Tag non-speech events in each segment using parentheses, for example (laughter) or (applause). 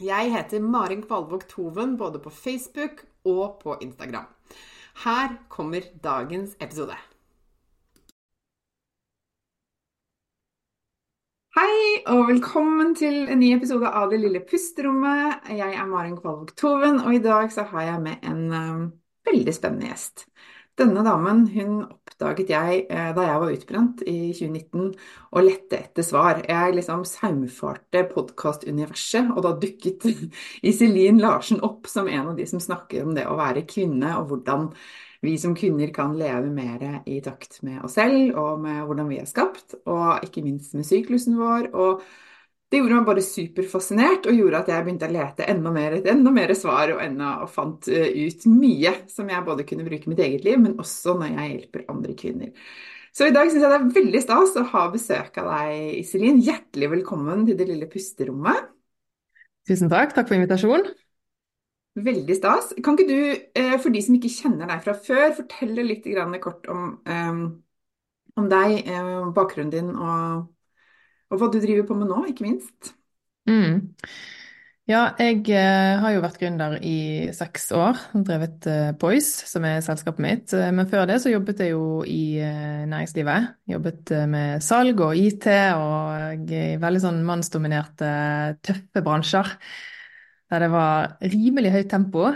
Jeg heter Marin Kvalvåg Toven både på Facebook og på Instagram. Her kommer dagens episode. Hei og velkommen til en ny episode av Det lille pusterommet. Jeg er Marin Kvalvåg Toven, og i dag så har jeg med en um, veldig spennende gjest. Denne damen hun oppdaget jeg eh, da jeg var utbrent i 2019 og lette etter svar. Jeg liksom saumfarte podkastuniverset, og da dukket (laughs) Iselin Larsen opp som en av de som snakker om det å være kvinne, og hvordan vi som kvinner kan leve mer i takt med oss selv og med hvordan vi er skapt, og ikke minst med syklusen vår. og det gjorde meg bare superfascinert og gjorde at jeg begynte å lete enda mer etter enda mer svar og, enda, og fant eh, ut mye som jeg både kunne bruke i mitt eget liv, men også når jeg hjelper andre kvinner. Så i dag syns jeg det er veldig stas å ha besøk av deg, Iselin. Hjertelig velkommen til det lille pusterommet. Tusen takk. Takk for invitasjonen. Veldig stas. Kan ikke du, eh, for de som ikke kjenner deg fra før, fortelle litt kort om, um, om deg, bakgrunnen din og og hva du driver på med nå, ikke minst. Mm. Ja, jeg eh, har jo vært gründer i seks år. Drevet eh, Poise, som er selskapet mitt. Eh, men før det så jobbet jeg jo i eh, næringslivet. Jobbet eh, med salg og IT og veldig sånn mannsdominerte, tøffe bransjer der det var rimelig høyt tempo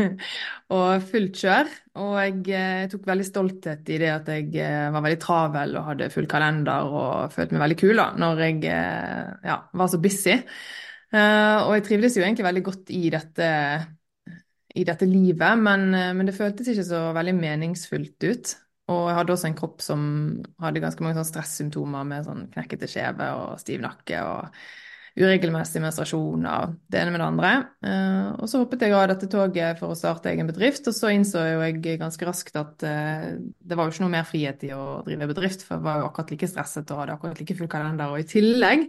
(laughs) og fullt kjør. Og jeg eh, tok veldig stolthet i det at jeg eh, var veldig travel og hadde full kalender og følte meg veldig kul da, når jeg eh, ja, var så busy. og jeg trivdes jo egentlig veldig godt i dette, i dette livet, men, men, det føltes ikke så veldig meningsfullt ut. Og jeg hadde også en kropp som hadde ganske mange stressymptomer med sånn knekkete skjeve og stiv nakke. og uregelmessig menstruasjon og det ene med det andre. Uh, og så hoppet jeg av dette toget for å starte egen bedrift, og så innså jo jeg ganske raskt at uh, det var jo ikke noe mer frihet i å drive bedrift, for jeg var jo akkurat like stresset og hadde akkurat like full kalender. Og i tillegg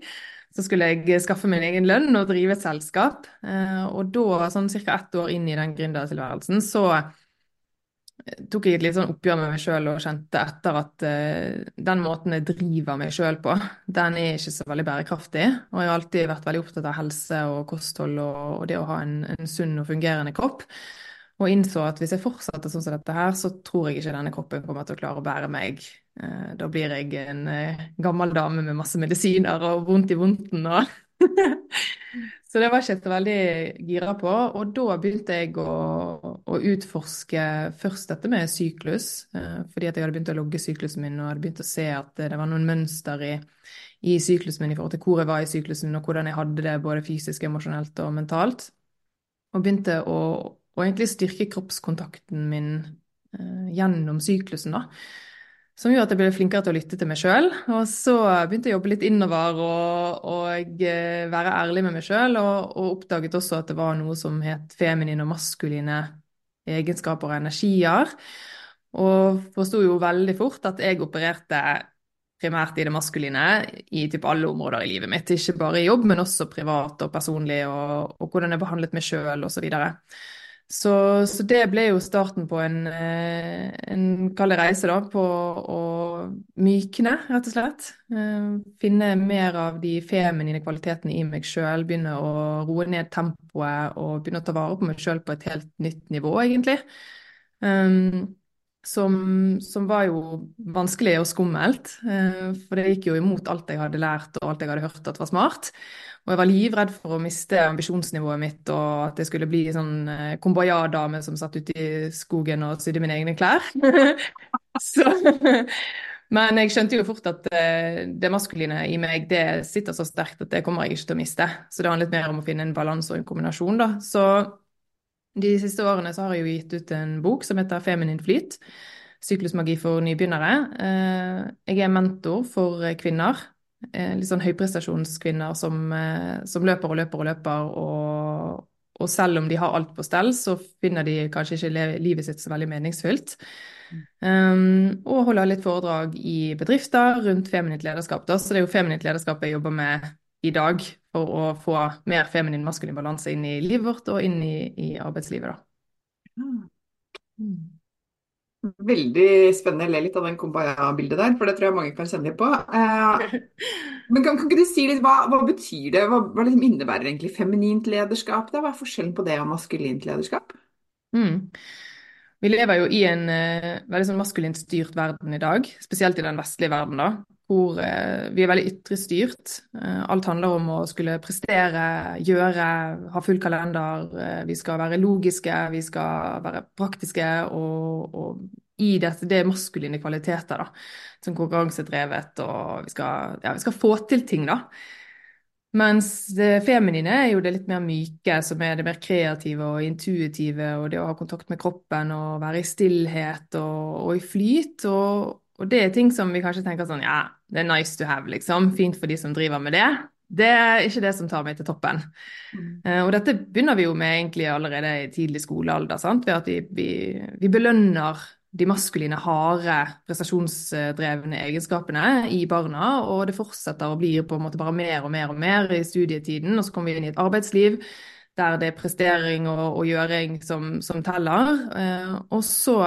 så skulle jeg skaffe min egen lønn og drive et selskap. Uh, og da, sånn ca. ett år inn i den gründertilværelsen, så tok jeg et litt sånn oppgjør med meg sjøl og kjente etter at uh, den måten jeg driver meg sjøl på, (laughs) den er ikke så veldig bærekraftig. Og jeg har alltid vært veldig opptatt av helse og kosthold og, og det å ha en, en, sunn og fungerende kropp. Og innså at hvis jeg fortsetter sånn som dette her, så tror jeg ikke denne kroppen kommer til å klare å bære meg. Uh, da blir jeg en uh, gammel dame med masse medisiner og vondt i vondten og (laughs) Så det var ikke så veldig gira på. Og da begynte jeg å, å, utforske først dette med syklus, eh, fordi at jeg hadde begynt å logge syklusen min og hadde begynt å se at det var noen mønster i, i syklusen min i forhold til hvor jeg var i syklusen min, og hvordan jeg hadde det både fysisk, emosjonelt og mentalt. Og begynte å, å egentlig styrke kroppskontakten min eh, gjennom syklusen, da. Som gjorde at jeg ble flinkere til å lytte til meg sjøl. Og så begynte jeg å jobbe litt innover og, og eh, være ærlig med meg sjøl, og, og, oppdaget også at det var noe som het feminine og maskuline egenskaper og energier. Og forsto jo veldig fort at jeg opererte primært i det maskuline i typ alle områder i livet mitt. Ikke bare i jobb, men også privat og personlig, og, og hvordan jeg behandlet meg sjøl osv. Så, så, det ble jo starten på en, eh, en kall reise da, på å mykne, rett og slett. Eh, finne mer av de feminine kvalitetene i meg sjøl. Begynne å roe ned tempoet og begynne å ta vare på meg sjøl på et helt nytt nivå, egentlig. Um, som, som, var jo vanskelig og skummelt. For det gikk jo imot alt jeg hadde lært og alt jeg hadde hørt at var smart. Og jeg var livredd for å miste ambisjonsnivået mitt, og at jeg skulle bli sånn eh, kumbaya-dame som satt ute i skogen og sydde mine egne klær. (laughs) så, men jeg skjønte jo fort at eh, det maskuline i meg det sitter så sterkt at det kommer jeg ikke til å miste. Så det handlet mer om å finne en balanse og en kombinasjon, da. Så de siste årene så har jeg jo gitt ut en bok som heter Feminin flyt. Syklusmagi for nybegynnere. Eh, jeg er mentor for kvinner litt sånn høyprestasjonskvinner som, eh, som, løper og løper og løper, og, og, selv om de har alt på stell, så finner de kanskje ikke livet sitt så veldig meningsfylt. Um, og holder litt foredrag i bedrifter rundt feminint lederskap. Da. Så det er jo feminint lederskap jeg jobber med i dag for å få mer feminin maskulin balanse inn i livet vårt og inn i, i arbeidslivet. Da. Mm. Veldig spennende. Jeg ler litt av den Kumbaya-bildet der, for det tror jeg mange kan kjenne litt på. Eh, men kan, kan, ikke du si litt, hva, hva betyr det? Hva, hva liksom innebærer egentlig feminint lederskap? Da? Hva er forskjellen på det og maskulint lederskap? Mm. Vi lever jo i en uh, veldig sånn maskulint styrt verden i dag, spesielt i den vestlige verden, da, hvor uh, vi er veldig ytre styrt. Uh, alt handler om å skulle prestere, gjøre, ha full kalender. vi skal være logiske, vi skal være praktiske og, og i dette, det er maskuline kvaliteter, da. Som konkurransedrevet, og vi skal, ja, vi skal få til ting, da. Mens det feminine er jo det litt mer myke, som er det mer kreative og intuitive, og det å ha kontakt med kroppen og være i stillhet og, og i flyt. Og, og, det er ting som vi kanskje tenker sånn ja, det er nice to have, liksom. Fint for de som driver med det. Det er ikke det som tar meg til toppen. Mm. Uh, og dette begynner vi jo med egentlig allerede i tidlig skolealder, sant? ved at vi, vi, vi belønner de maskuline, harde, prestasjonsdrevne egenskapene i barna. Og det fortsetter å bli på en måte bare mer og mer og mer i studietiden. Og så kommer vi inn i et arbeidsliv der det er prestering og, og gjøring som, som teller. Eh, og så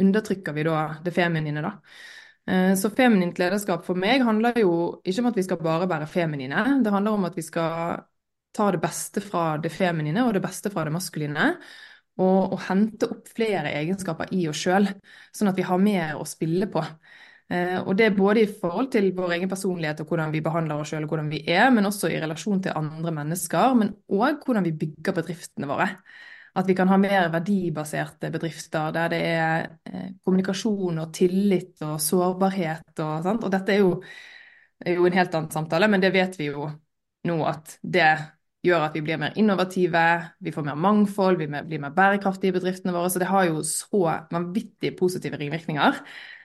undertrykker vi da det feminine, da. Eh, så feminint lederskap for meg handler jo ikke om at vi skal bare være feminine. Det handler om at vi skal ta det beste fra det feminine og det beste fra det maskuline og, og hente opp flere egenskaper i oss sjøl, sånn at vi har mer å spille på. Eh, og det er både i forhold til vår egen personlighet og hvordan vi behandler oss sjøl og hvordan vi er, men også i relasjon til andre mennesker, men òg hvordan vi bygger bedriftene våre. At vi kan ha mer verdibaserte bedrifter der det er eh, kommunikasjon og tillit og sårbarhet og sånt. Og dette er jo, er jo en helt annen samtale, men det vet vi jo nå at det gjør at vi blir mer innovative, vi får mer mangfold, vi blir mer bærekraftige i bedriftene våre. Så det har jo så vanvittig positive ringvirkninger.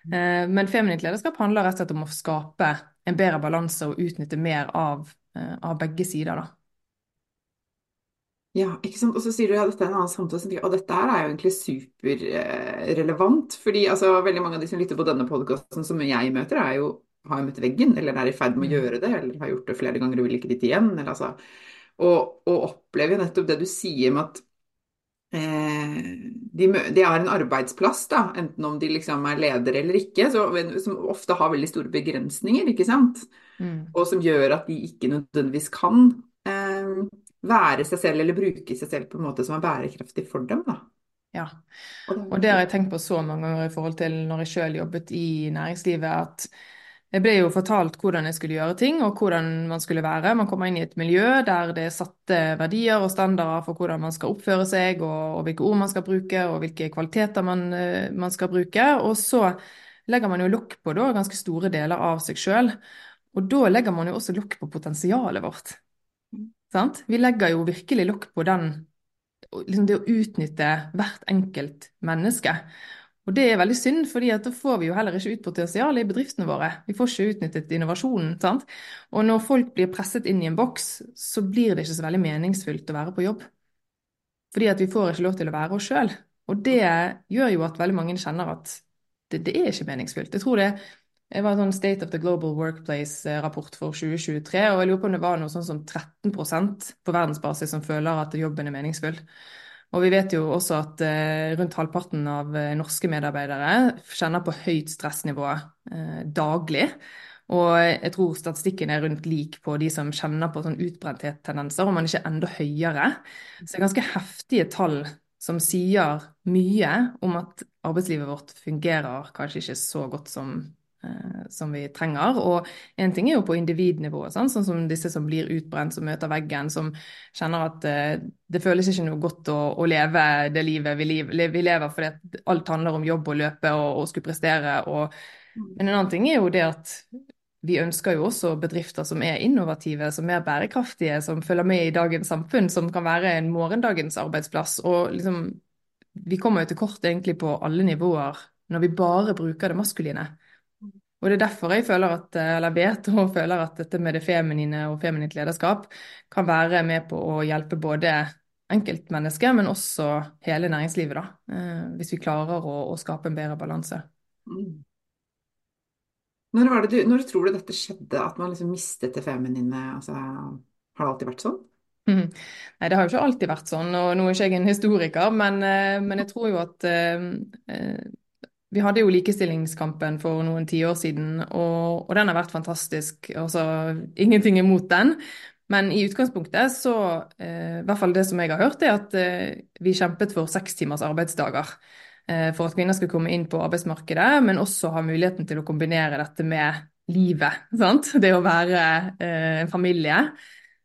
Eh, men feminint lederskap handler rett og slett om å skape en bedre balanse og utnytte mer av, eh, av begge sider. da. Ja, ikke sant. Og så sier du ja, dette er en annen samtale, og dette her er jo egentlig superrelevant. fordi altså, veldig mange av de som lytter på denne podkasten som jeg møter, er jo, har jo møtt veggen, eller er i ferd med å mm. gjøre det, eller har gjort det flere ganger og vil ikke dit igjen. eller altså og, og opplever nettopp det du sier med at eh, de, de, er en arbeidsplass, da, enten om de liksom er ledere eller ikke, så, som ofte har veldig store begrensninger, ikke sant? Mm. Og som gjør at de ikke nødvendigvis kan eh, være seg selv eller bruke seg selv på en måte som er bærekraftig for dem. da. Ja, og det har jeg tenkt på så mange ganger i forhold til når jeg sjøl jobbet i næringslivet, at jeg ble jo fortalt hvordan jeg skulle gjøre ting, og hvordan man skulle være. Man kommer inn i et miljø der det er satte verdier og standarder for hvordan man skal oppføre seg, og, og hvilke ord man skal bruke, og hvilke kvaliteter man, eh, man skal bruke. Og så legger man jo lokk på da, ganske store deler av seg sjøl. Og da legger man jo også lokk på potensialet vårt. Sant? Vi legger jo virkelig lokk på den, liksom det å utnytte hvert enkelt menneske. Og det er veldig synd, fordi da får vi jo heller ikke ut potensialet i bedriftene våre. Vi får ikke utnyttet innovasjonen. sant? Og når folk blir presset inn i en boks, så blir det ikke så veldig meningsfylt å være på jobb. Fordi at vi får ikke lov til å være oss sjøl. Og det gjør jo at veldig mange kjenner at det, det er ikke meningsfylt. Jeg tror det det var en sånn State of the Global Workplace-rapport for 2023, og jeg lurer på om det var noe sånn som 13% på verdensbasis som føler at jobben er meningsfull. Og vi vet jo også at eh, rundt halvparten av eh, norske medarbeidere kjenner på høyt stressnivå eh, daglig. Og jeg tror statistikken er rundt lik på de som kjenner på sånn utbrenthet-tendenser, om man ikke er enda høyere. Så det er ganske heftige tall som sier mye om at arbeidslivet vårt fungerer kanskje ikke så godt som, som vi trenger. Og en ting er jo på individnivå, sånn, sånn som disse som blir utbrent, som møter veggen, som kjenner at eh, det føles ikke noe godt å, å leve det livet vi, liv, vi lever fordi alt handler om jobb og løpe og, og skulle prestere. Og, men en annen ting er jo det at vi ønsker jo også bedrifter som er innovative, som er bærekraftige, som følger med i dagens samfunn, som kan være en morgendagens arbeidsplass. Og liksom, vi kommer jo til kort egentlig på alle nivåer når vi bare bruker det maskuline. Og det er derfor jeg føler at, eller vet og føler at dette med det feminine og feminint lederskap kan være med på å hjelpe både enkeltmennesket, men også hele næringslivet, da. Eh, hvis vi klarer å, å skape en bedre balanse. Mm. Når, du, når, tror du dette skjedde, at man liksom mistet det feminine? Altså, har det alltid vært sånn? Mm. Nei, det har jo ikke alltid vært sånn, og nå er ikke jeg en historiker, men, eh, men jeg tror jo at eh, eh, vi hadde jo likestillingskampen for noen tiår siden, og, og, den har vært fantastisk. Altså, ingenting imot den. Men i utgangspunktet så, eh, i hvert fall det som jeg har hørt, er at eh, vi kjempet for seks timers arbeidsdager. Eh, for at kvinner skulle komme inn på arbeidsmarkedet, men også ha muligheten til å kombinere dette med livet. Sant? Det å være eh, en familie.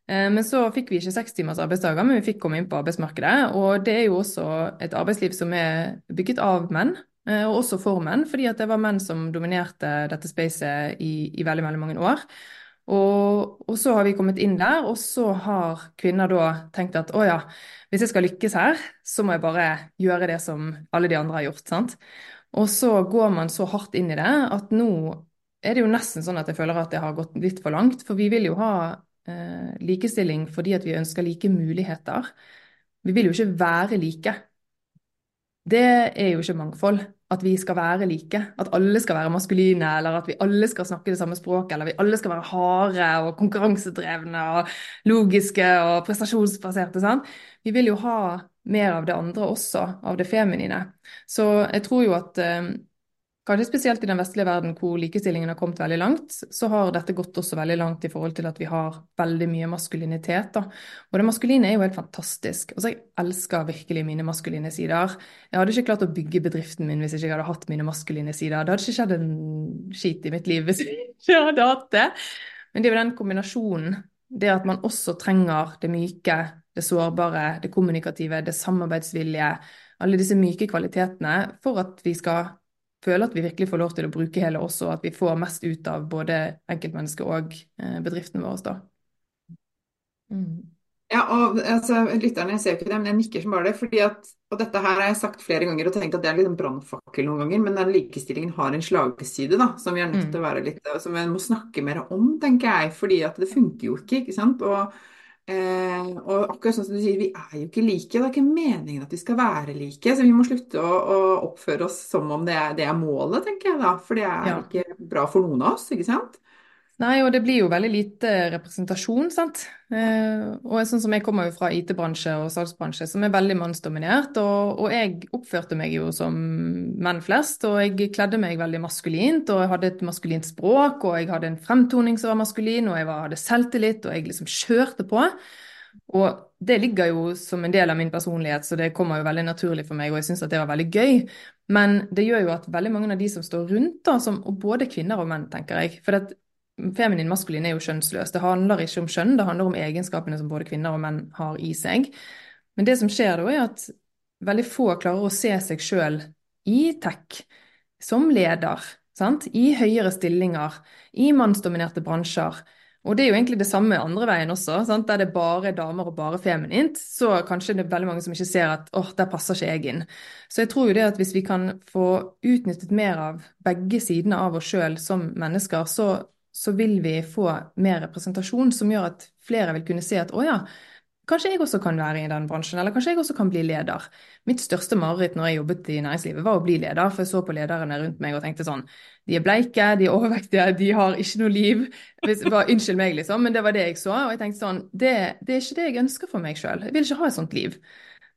Eh, men så fikk vi ikke seks timers arbeidsdager, men vi fikk komme inn på arbeidsmarkedet. Og det er jo også et arbeidsliv som er bygget av menn, og også for menn, fordi det var menn som dominerte dette spacet i, i veldig, veldig mange år. Og, og, så har vi kommet inn der, og så har kvinner da tenkt at å ja, hvis jeg skal lykkes her, så må jeg bare gjøre det som alle de andre har gjort. sant? Og så går man så hardt inn i det at nå er det jo nesten sånn at jeg føler at det har gått litt for langt. For vi vil jo ha eh, likestilling fordi at vi ønsker like muligheter. Vi vil jo ikke være like. Det er jo ikke mangfold at vi skal være like. At alle skal være maskuline, eller at vi alle skal snakke det samme språket, eller vi alle skal være harde og konkurransedrevne og logiske og prestasjonsbaserte. Sant? Vi vil jo ha mer av det andre også, av det feminine. Så jeg tror jo at eh, Kanskje spesielt i den vestlige verden hvor likestillingen har kommet veldig langt, så har dette gått også veldig langt i forhold til at vi har veldig mye maskulinitet. Da. Og det maskuline er jo helt fantastisk. Altså, jeg elsker virkelig mine maskuline sider. Jeg hadde ikke klart å bygge bedriften min hvis jeg ikke hadde hatt mine maskuline sider. Det hadde ikke skjedd en skit i mitt liv hvis jeg ikke hadde hatt det. Men det er jo den kombinasjonen. Det at man også trenger det myke, det sårbare, det kommunikative, det samarbeidsvillige. Alle disse myke kvalitetene for at vi skal føler at vi virkelig får lov til å bruke hele oss, og at vi får mest ut av både enkeltmennesket og bedriften bedriftene våre. da. Mm. Ja, og altså, Lytterne ser jo ikke det, men jeg nikker som bare det. fordi at, og Dette her har jeg sagt flere ganger og tenkt at det er litt en brannfakkel noen ganger, men den likestillingen har en slagside da, som vi er nødt til å mm. være litt, som vi må snakke mer om, tenker jeg. fordi at det funker jo ikke. ikke sant? Og Eh, og akkurat sånn som du sier, vi er jo ikke like. Det er ikke meningen at vi skal være like. Så vi må slutte å, å oppføre oss som om det er, det er, målet, tenker jeg da. For det er ja. ikke bra for noen av oss, ikke sant? Nei, og det blir jo veldig lite representasjon, sant. Eh, og sånn som jeg kommer jo fra IT-bransje og salgsbransje, som er veldig mannsdominert. Og, og, jeg oppførte meg jo som menn flest, og jeg kledde meg veldig maskulint. Og jeg hadde et maskulint språk, og jeg hadde en fremtoning som var maskulin, og jeg var, hadde selvtillit, og jeg liksom kjørte på. Og det ligger jo som en del av min personlighet, så det kommer jo veldig naturlig for meg, og jeg syns at det var veldig gøy. Men det gjør jo at veldig mange av de som står rundt, da, som, og både kvinner og menn, tenker jeg For det, feminin maskulin er jo kjønnsløs. Det handler ikke om kjønn, det handler om egenskapene som både kvinner og menn har i seg. Men det som skjer da, er at veldig få klarer å se seg sjøl i tech som leder. Sant? I høyere stillinger, i mannsdominerte bransjer. Og det er jo egentlig det samme andre veien også, sant? der det er bare damer og bare feminint. Så kanskje det er veldig mange som ikke ser at åh, der passer ikke jeg inn. Så jeg tror jo det at hvis vi kan få utnyttet mer av begge sidene av oss sjøl som mennesker, så så vil vi få mer representasjon som gjør at flere vil kunne se at å ja, kanskje jeg også kan være i den bransjen, eller kanskje jeg også kan bli leder. Mitt største mareritt når jeg jobbet i næringslivet, var å bli leder, for jeg så på lederne rundt meg og tenkte sånn De er bleike, de er overvektige, de har ikke noe liv. Var, unnskyld meg, liksom, men det var det jeg så. Og jeg tenkte sånn Det, det er ikke det jeg ønsker for meg sjøl. Jeg vil ikke ha et sånt liv.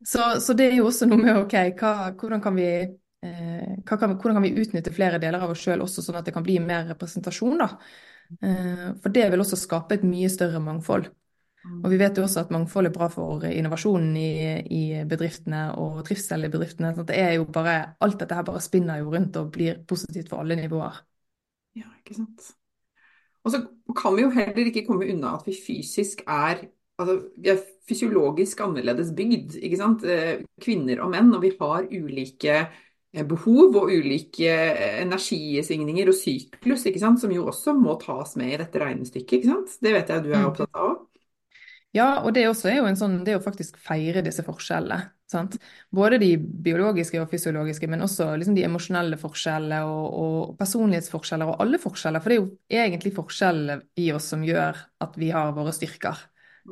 Så, så det er jo også noe med OK, hva, hvordan kan vi eh, kan, hvordan kan vi utnytte flere deler av oss sjøl også, sånn at det kan bli mer representasjon, da. Eh, for det vil også skape et mye større mangfold. Og vi vet jo også at mangfold er bra for innovasjonen i, i bedriftene og trivsel i bedriftene. Så det er jo bare, alt dette her bare spinner jo rundt og blir positivt for alle nivåer. Ja, ikke sant. Og så kan vi jo heller ikke komme unna at vi fysisk er altså, vi er fysiologisk annerledes bygd, ikke sant? Eh, kvinner og menn, og vi har ulike behov og ulike eh, energisvingninger og syklus, som jo også må tas med i dette regnestykket. Det vet jeg du er mm. opptatt av. Ja, og det også er jo en sånn, det å faktisk feire disse forskjellene. Sant? Både de biologiske og fysiologiske, men også liksom de emosjonelle forskjellene og, og, personlighetsforskjeller og alle forskjeller. For det er jo egentlig forskjellene i oss som gjør at vi har våre styrker.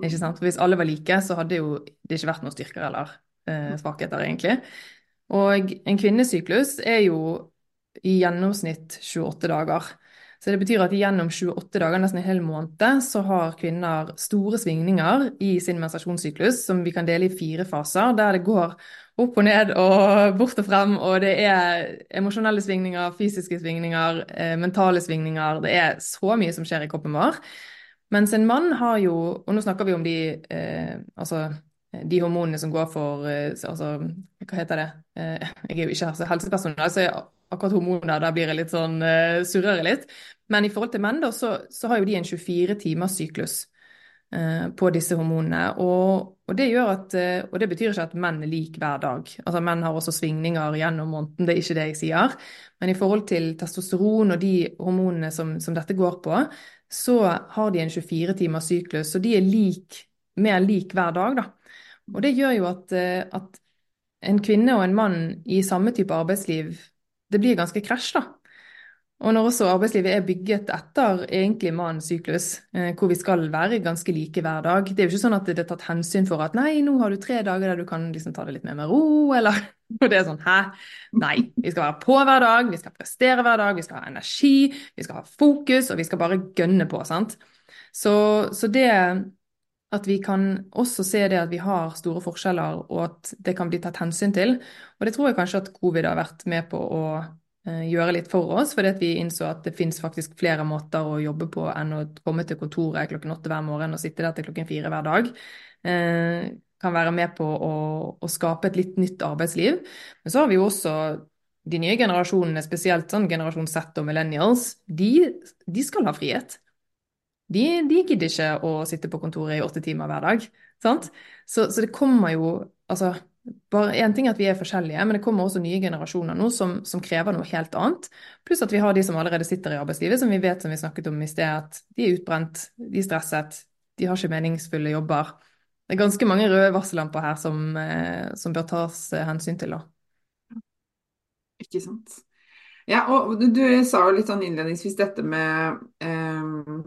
Ikke sant? For hvis alle var like, så hadde jo det ikke vært noen styrker eller eh, svakheter, egentlig. Og en kvinnesyklus er jo i gjennomsnitt 28 dager. Så det betyr at gjennom 28 dager, nesten en hel måned, så har kvinner store svingninger i sin menstruasjonssyklus, som vi kan dele i fire faser, der det går opp og ned og bort og frem, og det er emosjonelle svingninger, fysiske svingninger, eh, mentale svingninger. Det er så mye som skjer i kroppen vår. Mens en mann har jo Og nå snakker vi om de eh, altså de hormonene som går for eh, altså, Hva heter det? Eh, (laughs) jeg er jo ikke helsepersonell, så akkurat hormoner, der blir jeg litt sånn surrer litt. Men i forhold til menn, da, så, så har jo de en 24 timers syklus uh, på disse hormonene. Og, og, det gjør at, og det betyr ikke at menn er lik hver dag. Altså Menn har også svingninger gjennom måneden, det er ikke det jeg sier. Men i forhold til testosteron og de hormonene som, som dette går på, så har de en 24 timers syklus, så de er lik, mer lik hver dag. da. Og det gjør jo at, at en kvinne og en mann i samme type arbeidsliv det blir ganske krasj, da. Og når også arbeidslivet er bygget etter egentlig mannens syklus, eh, hvor vi skal være ganske like hver dag Det er jo ikke sånn at det er tatt hensyn for at nei, nå har du tre dager der du kan liksom ta det litt mer med ro, eller (laughs) Og det er sånn hæ? Nei. Vi skal være på hver dag, vi skal prestere hver dag, vi skal ha energi, vi skal ha fokus, og vi skal bare gønne på, sant. Så, så det at vi kan også se det at vi har store forskjeller, og at det kan bli tatt hensyn til. Og det tror jeg kanskje at covid har vært med på å eh, gjøre litt for oss, fordi vi innså at det finnes faktisk flere måter å jobbe på enn å komme til kontoret klokken åtte hver morgen og sitte der til klokken fire hver dag. Eh, kan være med på å, å, skape et litt nytt arbeidsliv. Men så har vi jo også de nye generasjonene, spesielt sånn generasjon Z og millennials, de, de skal ha frihet de, de gidder ikke å sitte på kontoret i åtte timer hver dag. Så, så det kommer jo altså, bare Én ting er at vi er forskjellige, men det kommer også nye generasjoner nå som, som, krever noe helt annet. Pluss at vi har de som allerede sitter i arbeidslivet, som vi vet som vi snakket om i sted, at de er utbrent, de er stresset, de har ikke meningsfulle jobber. Det er ganske mange røde varsellamper her som, eh, som bør tas eh, hensyn til. da. Ikke sant. Ja, og du, du sa jo litt sånn innledningsvis dette med eh,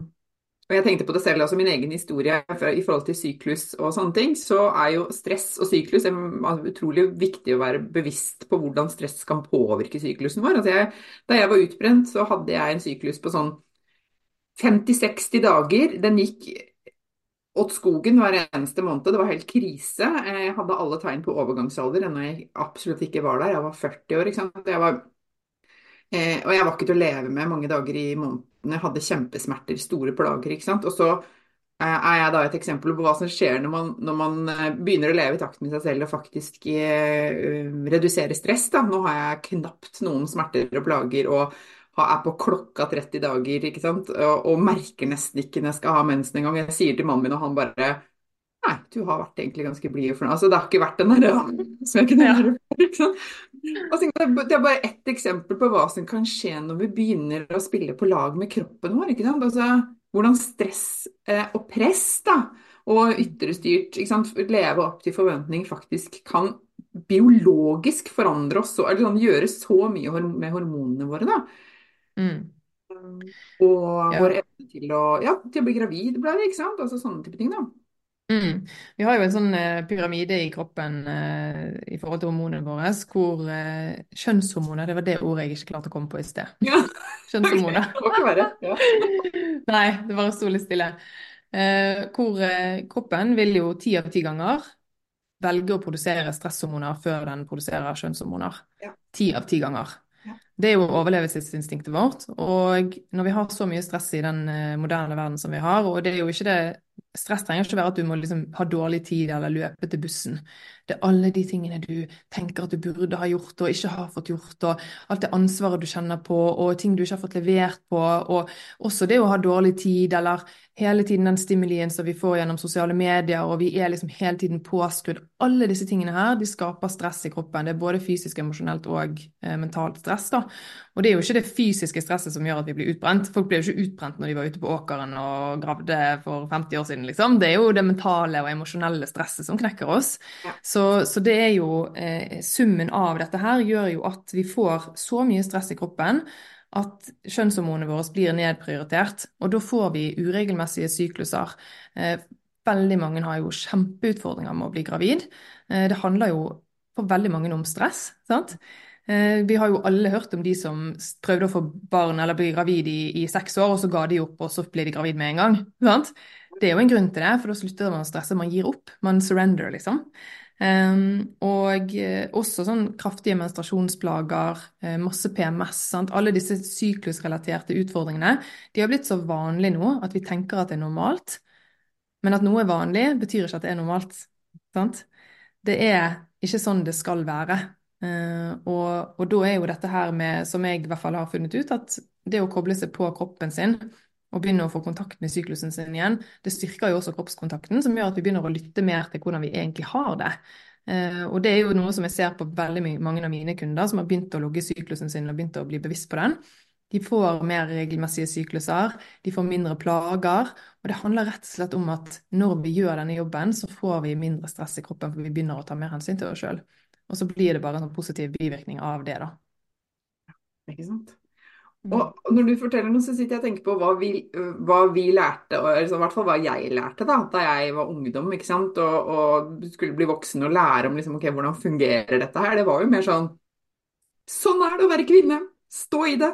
og jeg tenkte på det selv, altså min egen historie i forhold til syklus og sånne ting, så er jo stress og syklus utrolig viktig å være bevisst på hvordan stress kan påvirke syklusen vår. Altså jeg, da jeg var utbrent, så hadde jeg en syklus på sånn 50-60 dager. Den gikk åt skogen hver eneste måned. Det var helt krise. Jeg hadde alle tegn på overgangsalder ennå jeg absolutt ikke var der. Jeg var 40 år. ikke sant? Jeg var Eh, og jeg var ikke til å leve med mange dager i måneden. Jeg hadde kjempesmerter, store plager. ikke sant? Og så eh, er jeg da et eksempel på hva som skjer når man, når man eh, begynner å leve i takt med seg selv og faktisk uh, redusere stress. da. Nå har jeg knapt noen smerter og plager og er på klokka 30 dager ikke sant? Og, og merker nesten ikke når jeg skal ha mensen engang. Jeg sier til mannen min, og han bare Nei, du har vært egentlig ganske blid for noe. Altså, det har ikke vært den der som jeg kunne gjøre før. Altså, det er bare ett eksempel på hva som kan skje når vi begynner å spille på lag med kroppen vår. ikke sant? Altså, hvordan stress eh, og press da, og ytrestyrt leve opp til forventning faktisk kan biologisk forandre oss og sånn, gjøre så mye med hormonene våre. da. Mm. Og ja. vår evne til å, ja, til å bli gravid, ble det, ikke sant? Altså sånne type ting. da. Mm. Vi har jo en sånn eh, pyramide i kroppen eh, i forhold til hormonene våre, hvor eh, kjønnshormoner, det var det ordet jeg ikke klarte å komme på i sted. Ja. (laughs) Kjønnshormoner. Okay, ja. (laughs) Nei, det bare sto litt stille. hvor kroppen vil jo ti av ti ganger velge å produsere stresshormoner før den produserer kjønnshormoner. Ja. Ti av ti ganger. Ja. Det er jo overlevelsesinstinktet vårt. Og når vi har så mye stress i den eh, moderne verden som vi har, og det er jo ikke det Stress trenger ikke være at du må liksom ha dårlig tid eller løpe til bussen. Det er alle de tingene du tenker at du burde ha gjort og ikke har fått gjort, og alt det ansvaret du kjenner på, og ting du ikke har fått levert på, og også det å ha dårlig tid, eller hele tiden den stimulien som vi får gjennom sosiale medier, og vi er liksom hele tiden påskrudd. Alle disse tingene her, de skaper stress i kroppen. Det er både fysisk, emosjonelt og eh, mentalt stress, da. Og det er jo ikke det fysiske stresset som gjør at vi blir utbrent. Folk ble jo ikke utbrent når de var ute på åkeren og gravde for 50 år siden, liksom. Det er jo det mentale og emosjonelle stresset som knekker oss. Så, så, det er jo eh, Summen av dette her gjør jo at vi får så mye stress i kroppen at kjønnshormonene våre blir nedprioritert. Og da får vi uregelmessige sykluser. Eh, veldig mange har jo kjempeutfordringer med å bli gravid. Eh, det handler jo for veldig mange om stress. sant? Eh, vi har jo alle hørt om de som prøvde å få barn eller bli gravid i, i seks år, og så ga de opp, og så ble de gravid med en gang. sant? Det er jo en grunn til det, for da slutter man å stresse. Man gir opp. Man surrender, liksom. Um, og uh, også sånn kraftige menstruasjonsplager, uh, masse PMS. Sant? Alle disse syklusrelaterte utfordringene de har blitt så vanlige nå at vi tenker at det er normalt. Men at noe er vanlig, betyr ikke at det er normalt. Sant? Det er ikke sånn det skal være. Uh, og, og, da er jo dette her med, som jeg i hvert fall har funnet ut, at det å koble seg på kroppen sin og begynne å få kontakt med syklusen sin igjen, det styrker jo også kroppskontakten, som gjør at vi begynner å lytte mer til hvordan vi egentlig har det. Uh, og det er jo noe som jeg ser på veldig mange av mine kunder som har begynt å logge syklusen sin og begynt å bli bevisst på den. De får mer regelmessige sykluser, de får mindre plager. Og det handler rett og slett om at når vi gjør denne jobben, så får vi mindre stress i kroppen, for vi begynner å ta mer hensyn til oss sjøl. Og så blir det bare en sånn positiv bivirkning av det, da. Ikke sant. Og når du forteller noe, så sitter jeg og tenker på hva vi, hva vi lærte, og altså, i hvert fall hva jeg lærte da, da jeg var ungdom ikke sant? Og, og skulle bli voksen og lære om liksom, okay, hvordan fungerer dette her. Det var jo mer sånn Sånn er det å være kvinne! Stå i det!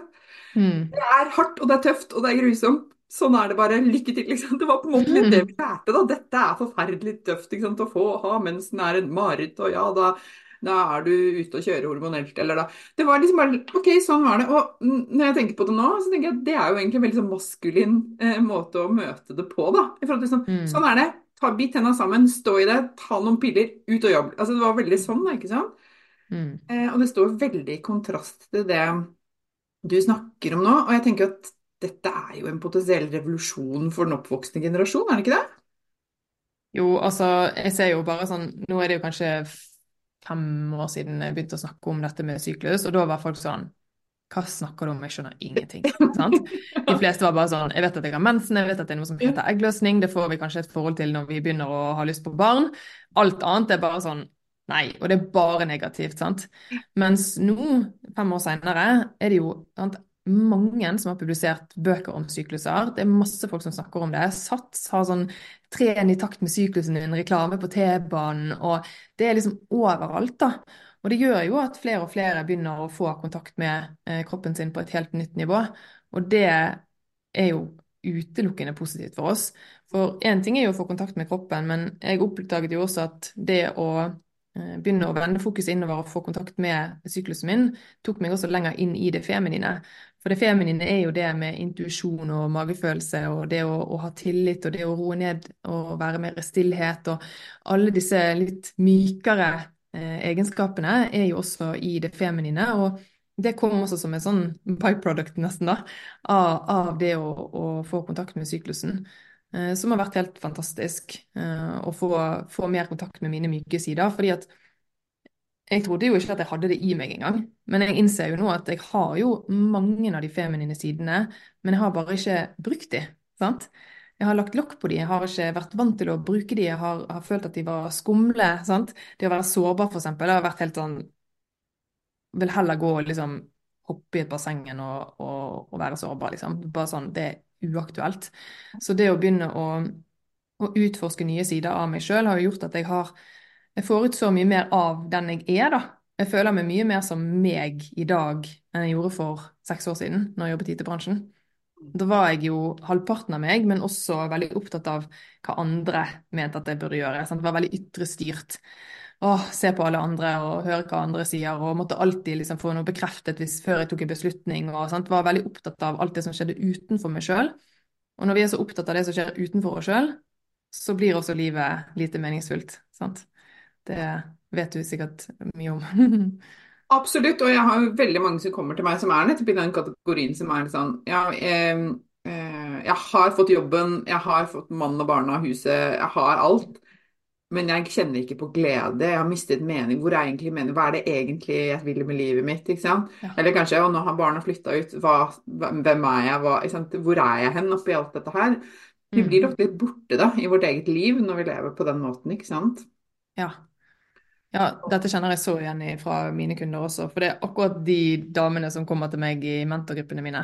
Mm. Det er hardt, og det er tøft, og det er grusomt. Sånn er det bare. Lykke til, liksom. Det var på en måte litt det (laughs) vi lærte, da. Dette er forferdelig tøft ikke sant? å få. Ha mensen er en mareritt, og ja, da da er du ute og kjører hormonelt, eller da Det var liksom bare OK, sånn var det. Og når jeg tenker på det nå, så tenker jeg at det er jo egentlig en veldig sånn maskulin eh, måte å møte det på, da. I forhold til sånn, Mm. sånn er det. Ta, bit tenna sammen, stå i det, ta noen piller, ut og jobb. Altså det var veldig sånn, da, ikke sant? Mm. Eh, og det står veldig i kontrast til det du snakker om nå. Og jeg tenker at dette er jo en potensiell revolusjon for den oppvoksende generasjon, er det ikke det? Jo, altså, jeg ser jo bare sånn Nå er det jo kanskje fem år siden jeg begynte å snakke om dette med syklus, og da var folk sånn Hva snakker du om? Jeg skjønner ingenting. sant? De fleste var bare sånn Jeg vet at jeg har mensen, jeg vet at det er noe som heter eggløsning, det får vi kanskje et forhold til når vi begynner å ha lyst på barn. Alt annet er bare sånn Nei, og det er bare negativt, sant. Mens nå, fem år seinere, er det jo sant, mange som har publisert bøker om sykluser. Det er masse folk som snakker om det. Sats har sånn tren i takt med syklusen din, reklame på T-banen, og det er liksom overalt, da. Og det gjør jo at flere og flere begynner å få kontakt med eh, kroppen sin på et helt nytt nivå. Og det er jo utelukkende positivt for oss. For én ting er jo å få kontakt med kroppen, men jeg oppdaget jo også at det å eh, begynne å vende fokus innover og få kontakt med syklusen min, tok meg også lenger inn i det feminine. For det feminine er jo det med intuisjon og magefølelse og det å, å, ha tillit og det å roe ned og være mer i stillhet og alle disse litt mykere eh, egenskapene er jo også i det feminine. og det kom også som en sånn byproduct nesten da, av, av det å, å, få kontakt med syklusen. Eh, som har vært helt fantastisk. Eh, å få, få, mer kontakt med mine myke sider. fordi at jeg trodde jo ikke at jeg hadde det i meg engang. Men jeg innser jo nå at jeg har jo mange av de feminine sidene, men jeg har bare ikke brukt de. sant? Jeg har lagt lokk på de, jeg har ikke vært vant til å bruke de, jeg har, har følt at de var skumle. sant? Det å være sårbar, for eksempel, det har vært helt sånn Vil heller gå og liksom hoppe i et basseng enn å, å, å, være sårbar, liksom. Bare sånn, Det er uaktuelt. Så det å begynne å, å utforske nye sider av meg sjøl har jo gjort at jeg har jeg får ut så mye mer av den jeg er, da. Jeg føler meg mye mer som meg i dag enn jeg gjorde for seks år siden, når jeg jobbet i IT-bransjen. Da var jeg jo halvparten av meg, men også veldig opptatt av hva andre mente at jeg burde gjøre. Sant? Det var veldig ytre styrt. Åh, se på alle andre og høre hva andre sier, og måtte alltid liksom få noe bekreftet hvis, før jeg tok en beslutning. og sant? Var veldig opptatt av alt det som skjedde utenfor meg sjøl. Og når vi er så opptatt av det som skjer utenfor oss sjøl, så blir også livet lite meningsfullt. Sant? Det vet du sikkert mye om. Absolutt, og jeg har veldig mange som kommer til meg som er nettopp i den kategorien som er sånn Ja, eh, jeg har fått jobben, jeg har fått mann og barna, huset, jeg har alt. Men jeg kjenner ikke på glede, jeg har mistet mening. Hvor er egentlig mening? Hva er det egentlig jeg vil med livet mitt? Ja. Eller kanskje og nå har barna flytta ut, hva, hvem er jeg? Hva? Hvor er jeg hen oppi alt dette her? Vi Mm. blir ofte litt borte da, i vårt eget liv når vi lever på den måten, ikke sant? Ja. Ja, dette kjenner jeg så igjen fra mine kunder også. For det er akkurat de damene som kommer til meg i mentorgruppene mine.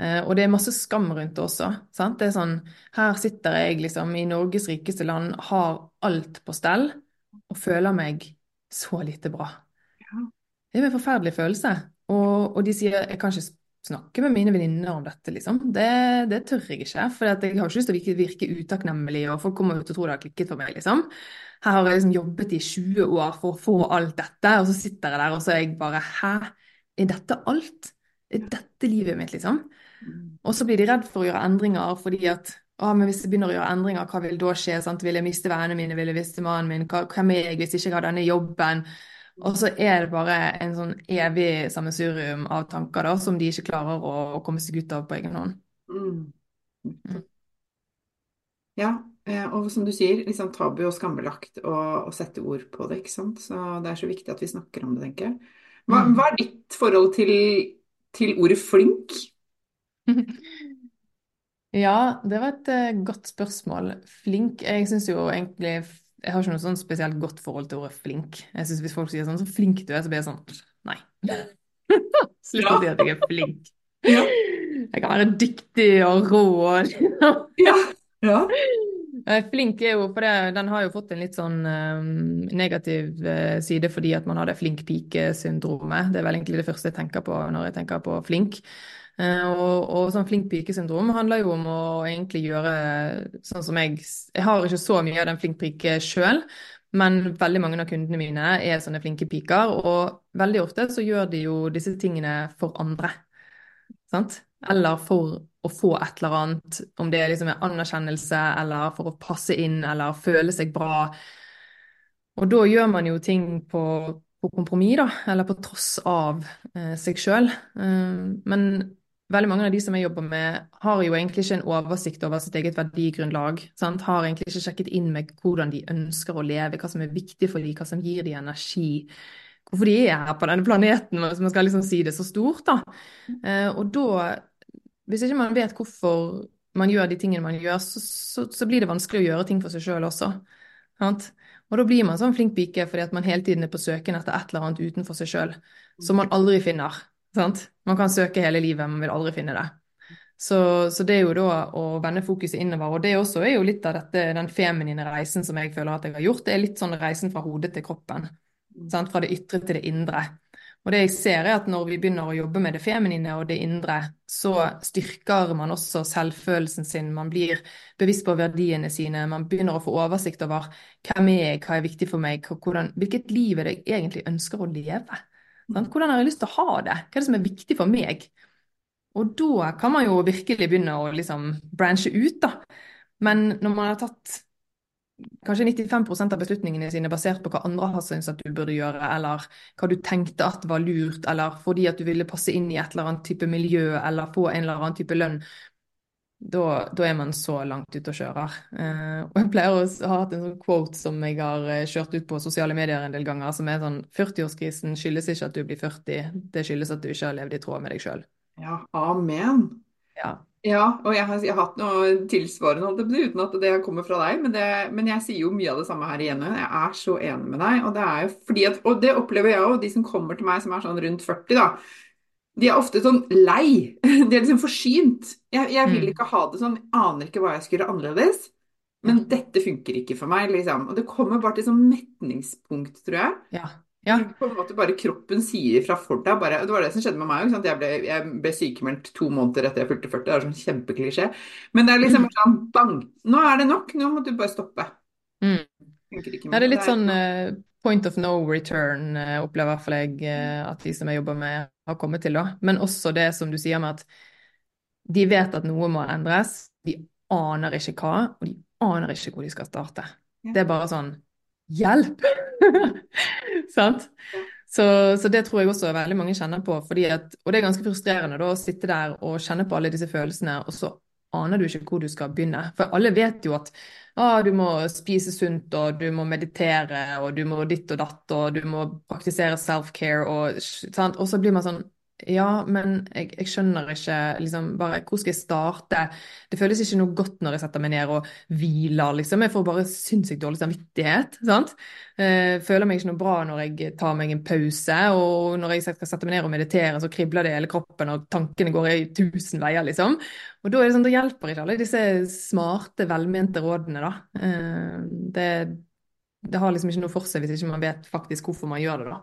Eh, og det er masse skam rundt det også. Sant? Det er sånn, her sitter jeg liksom i Norges rikeste land, har alt på stell, og føler meg så lite bra. Ja. Det er en forferdelig følelse. Og, og de sier jeg kan ikke snakke med mine venninner om dette, liksom. Det, det tør jeg ikke. For jeg har ikke lyst til å virke, virke utakknemlig, og folk kommer jo til å tro det har klikket for meg, liksom. Her har jeg liksom jobbet i 20 år for å få alt dette, og så sitter jeg der og så er jeg bare Hæ? Er dette alt? Er dette livet mitt, liksom? Og så blir de redd for å gjøre endringer fordi at å, men hvis jeg begynner å gjøre endringer, hva vil da skje? Sant? Vil jeg miste vennene mine? Vil jeg miste mannen min? Hvem er jeg hvis ikke jeg har denne jobben? Og så er det bare en sånn evig sammensurium av tanker da, som de ikke klarer å, komme seg ut av på egen hånd. Mm. Ja, eh, og som du sier, liksom tabu og skambelagt å, sette ord på det, ikke sant? Så det er så viktig at vi snakker om det, tenker jeg. Hva, Mm. hva er ditt forhold til, til ordet flink? (laughs) Ja, det var et uh, godt spørsmål. Flink Jeg syns jo egentlig Jeg har ikke noe sånn spesielt godt forhold til ordet flink. Jeg synes Hvis folk sier sånn 'så flink du er', så blir jeg sånn Nei. (laughs) Slutt å si at jeg er flink. Ja. Jeg kan være dyktig og rå. Ja. ja. (laughs) Eh, Flink er jo, for det, den har jo fått en litt sånn um, negativ uh, side fordi at man har det flink pike-syndromet. Det er vel egentlig det første jeg tenker på når jeg tenker på flink. Uh, og, og sånn flink pike-syndrom handler jo om å egentlig gjøre sånn som jeg Jeg har ikke så mye av den flink pike sjøl, men veldig mange av kundene mine er sånne flinke piker, og veldig ofte så gjør de jo disse tingene for andre. Sant? Eller for å få et eller annet, om det liksom er anerkjennelse, eller for å passe inn, eller føle seg bra. Og da gjør man jo ting på, på kompromiss, da, eller på tross av eh, seg sjøl. men veldig mange av de som jeg jobber med, har jo egentlig ikke en oversikt over sitt eget verdigrunnlag. Sant? Har egentlig ikke sjekket inn med hvordan de ønsker å leve, hva som er viktig for dem, hva som gir dem energi hvorfor de er her på denne planeten, hvis man skal liksom si det så stort, da. Eh, og da, hvis ikke man vet hvorfor man gjør de tingene man gjør, så, så, så blir det vanskelig å gjøre ting for seg sjøl også. Sant? Og da blir man sånn flink pike fordi at man hele tiden er på søken etter et eller annet utenfor seg sjøl, som man aldri finner. Sant? Man kan søke hele livet, men vil aldri finne det. Så, så, det er jo da å vende fokuset innover, og det også er jo litt av dette, den feminine reisen som jeg føler at jeg har gjort. Det er litt sånn reisen fra hodet til kroppen. Sant? Fra det ytre til det indre. Og det jeg ser er at når vi begynner å jobbe med det feminine og det indre, så styrker man også selvfølelsen sin, man blir bevisst på verdiene sine, man begynner å få oversikt over hvem er jeg, hva er viktig for meg, hvordan, hvilket liv er det jeg egentlig ønsker å leve? Hvordan har jeg lyst til å ha det? Hva er det som er viktig for meg? Og da kan man jo virkelig begynne å liksom branche ut, da. Men når man har tatt kanskje 95% av beslutningene sine basert på hva andre har syntes at du burde gjøre, eller hva du tenkte at var lurt, eller fordi at du ville passe inn i et eller annet type miljø, eller få en eller annen type lønn, da, da er man så langt ute og kjører. Uh, og jeg pleier å ha hatt en sånn quote som jeg har eh, kjørt ut på sosiale medier en del ganger, som er sånn 40-årskrisen skyldes ikke at du blir 40, det skyldes at du ikke har levd i tråd med deg sjøl. Ja, amen. Ja. Ja, og jeg har, jeg har hatt noe tilsvarende, holdt jeg uten at det kommer fra deg, men, det, men jeg sier jo mye av det samme her igjen. Jeg er så enig med deg, og det er jo fordi at, og det opplever jeg òg, de som kommer til meg som er sånn rundt 40, da. De er ofte sånn lei. (laughs) De er liksom forsynt. Jeg, jeg vil Mm. ikke ha det sånn, jeg aner ikke hva jeg skulle gjøre annerledes. Men dette funker ikke for meg, liksom. Og det kommer bare til sånn metningspunkt, tror jeg. Ja. Ja. På en måte bare kroppen sier fra for deg bare, Det var det som skjedde med meg. òg. Jeg ble, jeg ble sykemeldt to måneder etter jeg fylte 40. Det er sånn kjempeklisjé. Men det er liksom Mm. sånn bang! Nå er det nok. Nå må du bare stoppe. Mm. Ja, det er litt Det er- sånn eh, point of no return, eh, opplever i hvert fall jeg eh, at de som jeg jobber med, har kommet til. da. Men også det som du sier med at de vet at noe må endres. De aner ikke hva, og de aner ikke hvor de skal starte. Ja. Det er bare sånn Hjelp! (laughs) Sant? Så, så det tror jeg også veldig mange kjenner på. At, og det er ganske frustrerende da, å sitte der og kjenne på alle disse følelsene, og så aner du ikke hvor du skal begynne. For alle vet jo at ah, du må spise sunt, og du må meditere, og du må ditt og datt, og du må praktisere self-care, og, og så blir man sånn ja, men jeg, jeg skjønner ikke liksom bare Hvor skal jeg starte? Det føles ikke noe godt når jeg setter meg ned og hviler, liksom. Jeg får bare sinnssykt dårlig samvittighet. sant? Eh, føler meg ikke noe bra når jeg tar meg en pause, og når jeg skal sette meg ned og meditere, så kribler det i hele kroppen, og tankene går i tusen veier, liksom. Og da er det sånn, da hjelper ikke alle disse smarte, velmente rådene, da. Eh, det, det har liksom ikke noe for seg hvis ikke man vet faktisk hvorfor man gjør det, da.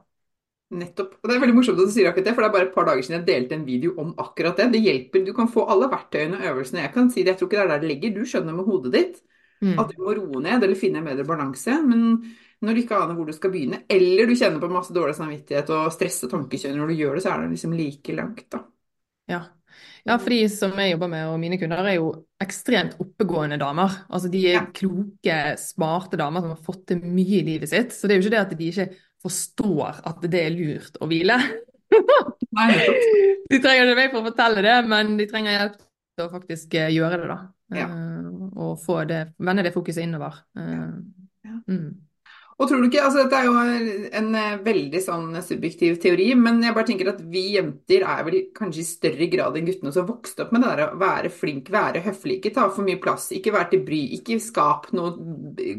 Nettopp. Og det er veldig morsomt at du sier akkurat det, for det er bare et par dager siden jeg delte en video om akkurat det. Det hjelper. Du kan få alle verktøyene og øvelsene. Jeg kan si det, jeg tror ikke det er der det ligger. Du skjønner med hodet ditt Mm. at du må roe ned eller finne en bedre balanse. Men når du ikke aner hvor du skal begynne, eller du kjenner på masse dårlig samvittighet og stress og tankekjør når du gjør det, så er det liksom like langt, da. Ja. ja, for de som jeg jobber med, og mine kunder, er jo ekstremt oppegående damer. Altså de er Ja. kloke, smarte damer som har fått til mye i livet sitt. Så det er jo ikke det at de ikke forstår at det er lurt å hvile. De trenger ikke meg for å fortelle det, men de trenger hjelp til å faktisk eh, gjøre det, da. Ja. Uh, Og få det, vende det fokuset innover. Uh, Ja. Mm. Og tror du ikke, altså Dette er jo en veldig sånn subjektiv teori, men jeg bare tenker at vi jenter er vel kanskje i større grad enn guttene som vokste opp med det der å være flink, være høflig, ikke ta for mye plass, ikke være til bry, ikke skap noe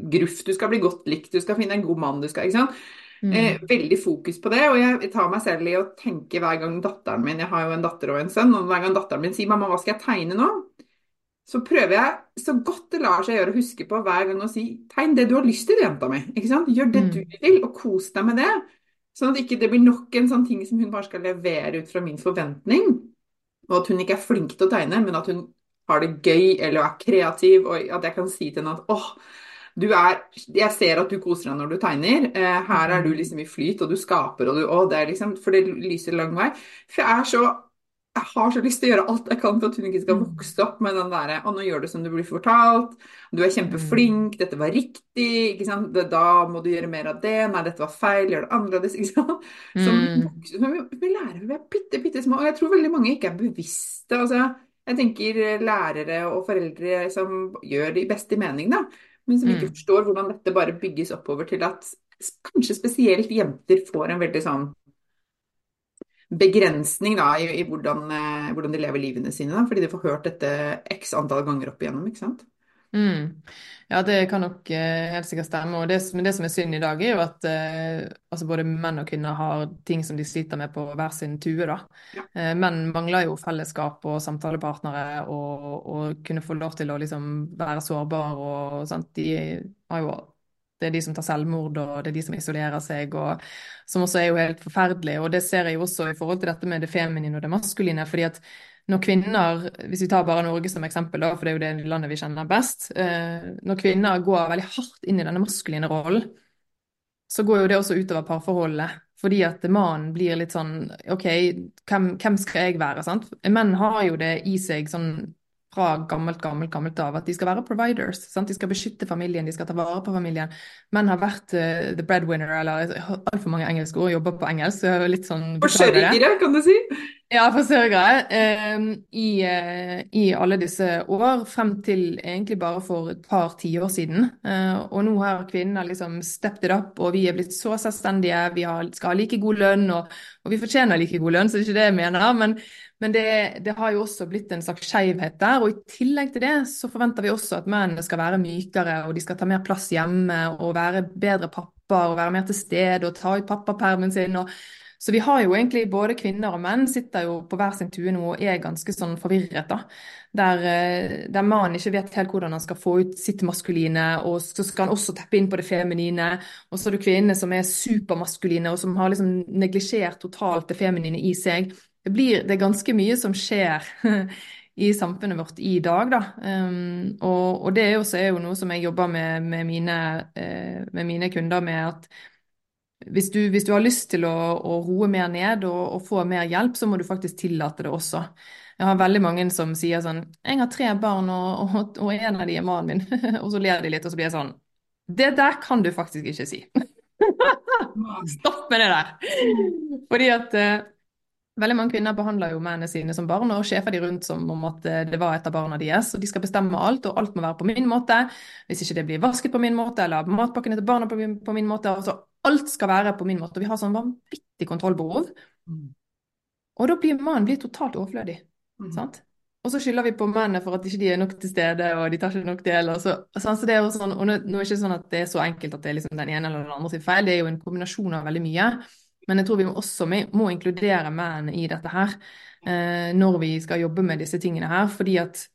gruff. Du skal bli godt likt, du skal finne en god mann, du skal ikke sant? Mm. Eh, veldig fokus på det, og jeg tar meg selv i å tenke hver gang datteren min Jeg har jo en datter og en sønn, og hver gang datteren min sier 'mamma, hva skal jeg tegne nå?' Så prøver jeg så godt det lar seg gjøre å huske på hver gang å si 'tegn det du har lyst til, jenta mi'. Ikke sant? Gjør det Mm. du vil, og kos deg med det. Sånn at ikke det blir nok en sånn ting som hun bare skal levere ut fra min forventning. Og at hun ikke er flink til å tegne, men at hun har det gøy eller er kreativ, og at jeg kan si til henne at åh, du er, jeg ser at du koser deg når du tegner. Eh, her er du liksom i flyt, og du skaper, og du å, det er liksom For det lyser lang vei. For jeg er så Jeg har så lyst til å gjøre alt jeg kan for at hun ikke skal Mm. vokse opp med den derre Å, nå gjør du som du blir fortalt. Du er kjempeflink. Dette var riktig. Ikke sant. Da må du gjøre mer av det. Nei, dette var feil. Gjør det annerledes. Ikke sant. Som Mm. vi lærer vi er bitte, bitte små. Og jeg tror veldig mange ikke er bevisste. Altså, jeg tenker eh, lærere og foreldre som gjør det i beste mening, da. Men som ikke Mm. forstår hvordan dette bare bygges oppover til at kanskje spesielt jenter får en veldig sånn begrensning da, i, i hvordan, eh, hvordan de lever livene sine. Da, fordi de får hørt dette x antall ganger opp igjennom. ikke sant? Mm. Ja, det kan nok eh, helt sikkert stemme. Og det, men det som er synd i dag, er jo at eh, altså både menn og kvinner har ting som de sliter med på hver sin tue. da. Ja. Eh, menn mangler jo fellesskap og samtalepartnere og, og kunne få lov til å liksom være sårbar og sånt, De har jo det er de som tar selvmord, og det er de som isolerer seg, og som også er jo helt forferdelig. Og det ser jeg jo også i forhold til dette med det feminine og det maskuline. fordi at når kvinner, hvis vi tar bare Norge som eksempel, da, for det er jo det landet vi kjenner best eh, Når kvinner går veldig hardt inn i denne maskuline rollen, så går jo det også utover parforholdet. Fordi at mannen blir litt sånn OK, hvem, hvem skal jeg være? sant? Menn har jo det i seg sånn fra gammelt, gammelt, gammelt av at de skal være providers. sant? De skal beskytte familien, de skal ta vare på familien. Menn har vært uh, the breadwinner, eller altfor mange engelske ord, jobber på engelsk, så litt sånn. Forsørgere, kan du si. Ja, forsørgere. Eh, i, uh, I alle disse år, frem til egentlig bare for et par tiår siden. Uh, og nå har kvinner liksom stepped it up, og vi er blitt så selvstendige. Vi har, skal ha like god lønn, og, og vi fortjener like god lønn, så det er ikke det jeg mener. Men, men det, det har jo også blitt en slags skjevhet der. Og i tillegg til det så forventer vi også at mennene skal være mykere, og de skal ta mer plass hjemme, og være bedre pappa, og være mer til stede, og ta ut pappapermen sin. og Så vi har jo egentlig både kvinner og menn sitter jo på hver sin tue nå og er ganske sånn forvirret, da. Der, eh, der mannen ikke vet helt hvordan han skal få ut sitt maskuline, og så skal han også teppe inn på det feminine. Og så er det kvinnene som er supermaskuline, og som har liksom neglisjert totalt det feminine i seg. Det, blir, det er ganske mye som skjer (laughs) i samfunnet vårt i dag, da. Um, og, og, det er jo, er jo noe som jeg jobber med med mine, uh, med mine kunder, med at hvis du, hvis du, har lyst til å, å roe mer ned og, og, få mer hjelp, så må du faktisk tillate det også. Jeg har veldig mange som sier sånn Jeg har tre barn, og, og, og en av de er mannen min. (laughs) og så ler de litt, og så blir jeg sånn Det der kan du faktisk ikke si. (laughs) Stopp med det der. Fordi at uh, Veldig mange kvinner behandler jo mennene sine som barn og sjefer de rundt som om at eh, det var et av barna deres. Og de skal bestemme alt, og alt må være på min måte. Hvis ikke det blir vasket på min måte, eller matpakkene til barna på min, på min måte. altså Alt skal være på min måte. Og vi har sånn vanvittig kontrollbehov. Mm. Og da blir mannen blir totalt overflødig. Mm. sant? Og så skylder vi på mennene for at ikke de er nok til stede, og de tar ikke nok del. Og så, så det er jo sånn, og nå, nå er det ikke sånn at det er så enkelt at det er liksom den ene eller den andre sin feil, det er jo en kombinasjon av veldig mye. Men jeg tror vi også må inkludere menn i dette her eh, når vi skal jobbe med disse tingene her. fordi at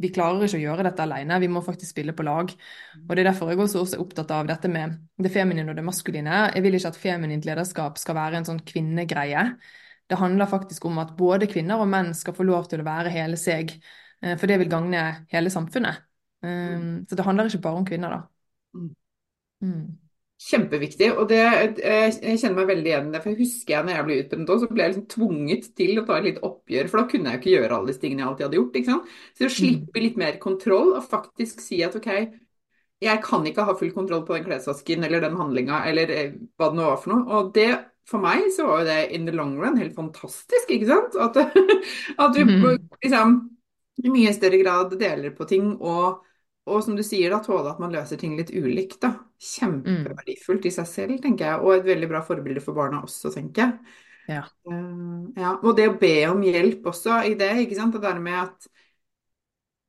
vi klarer ikke å gjøre dette alene, vi må faktisk spille på lag. Og Det er derfor jeg også er opptatt av dette med det feminine og det maskuline. Jeg vil ikke at feminint lederskap skal være en sånn kvinnegreie. Det handler faktisk om at både kvinner og menn skal få lov til å være hele seg, eh, for det vil gagne hele samfunnet. Um, så det handler ikke bare om kvinner, da. Mm. Mm. Kjempeviktig. og det, Jeg kjenner meg veldig igjen i det. for jeg husker jeg når jeg ble utbrent så ble jeg liksom tvunget til å ta et litt oppgjør. For da kunne jeg jo ikke gjøre alle disse tingene jeg alltid hadde gjort. ikke sant? Så å slippe litt mer kontroll og faktisk si at OK, jeg kan ikke ha full kontroll på den klesvasken eller den handlinga eller eh, hva det nå var for noe. Og det, for meg så var jo det in the long run helt fantastisk, ikke sant? At, (laughs) at du mm. liksom i mye større grad deler på ting. og og som du sier, da, tåle at man løser ting litt ulikt. da. Kjempeverdifullt i seg selv, tenker jeg. Og et veldig bra forbilde for barna også, tenker jeg. Ja. Uh, ja. Og det å be om hjelp også i det, ikke sant. Det der med at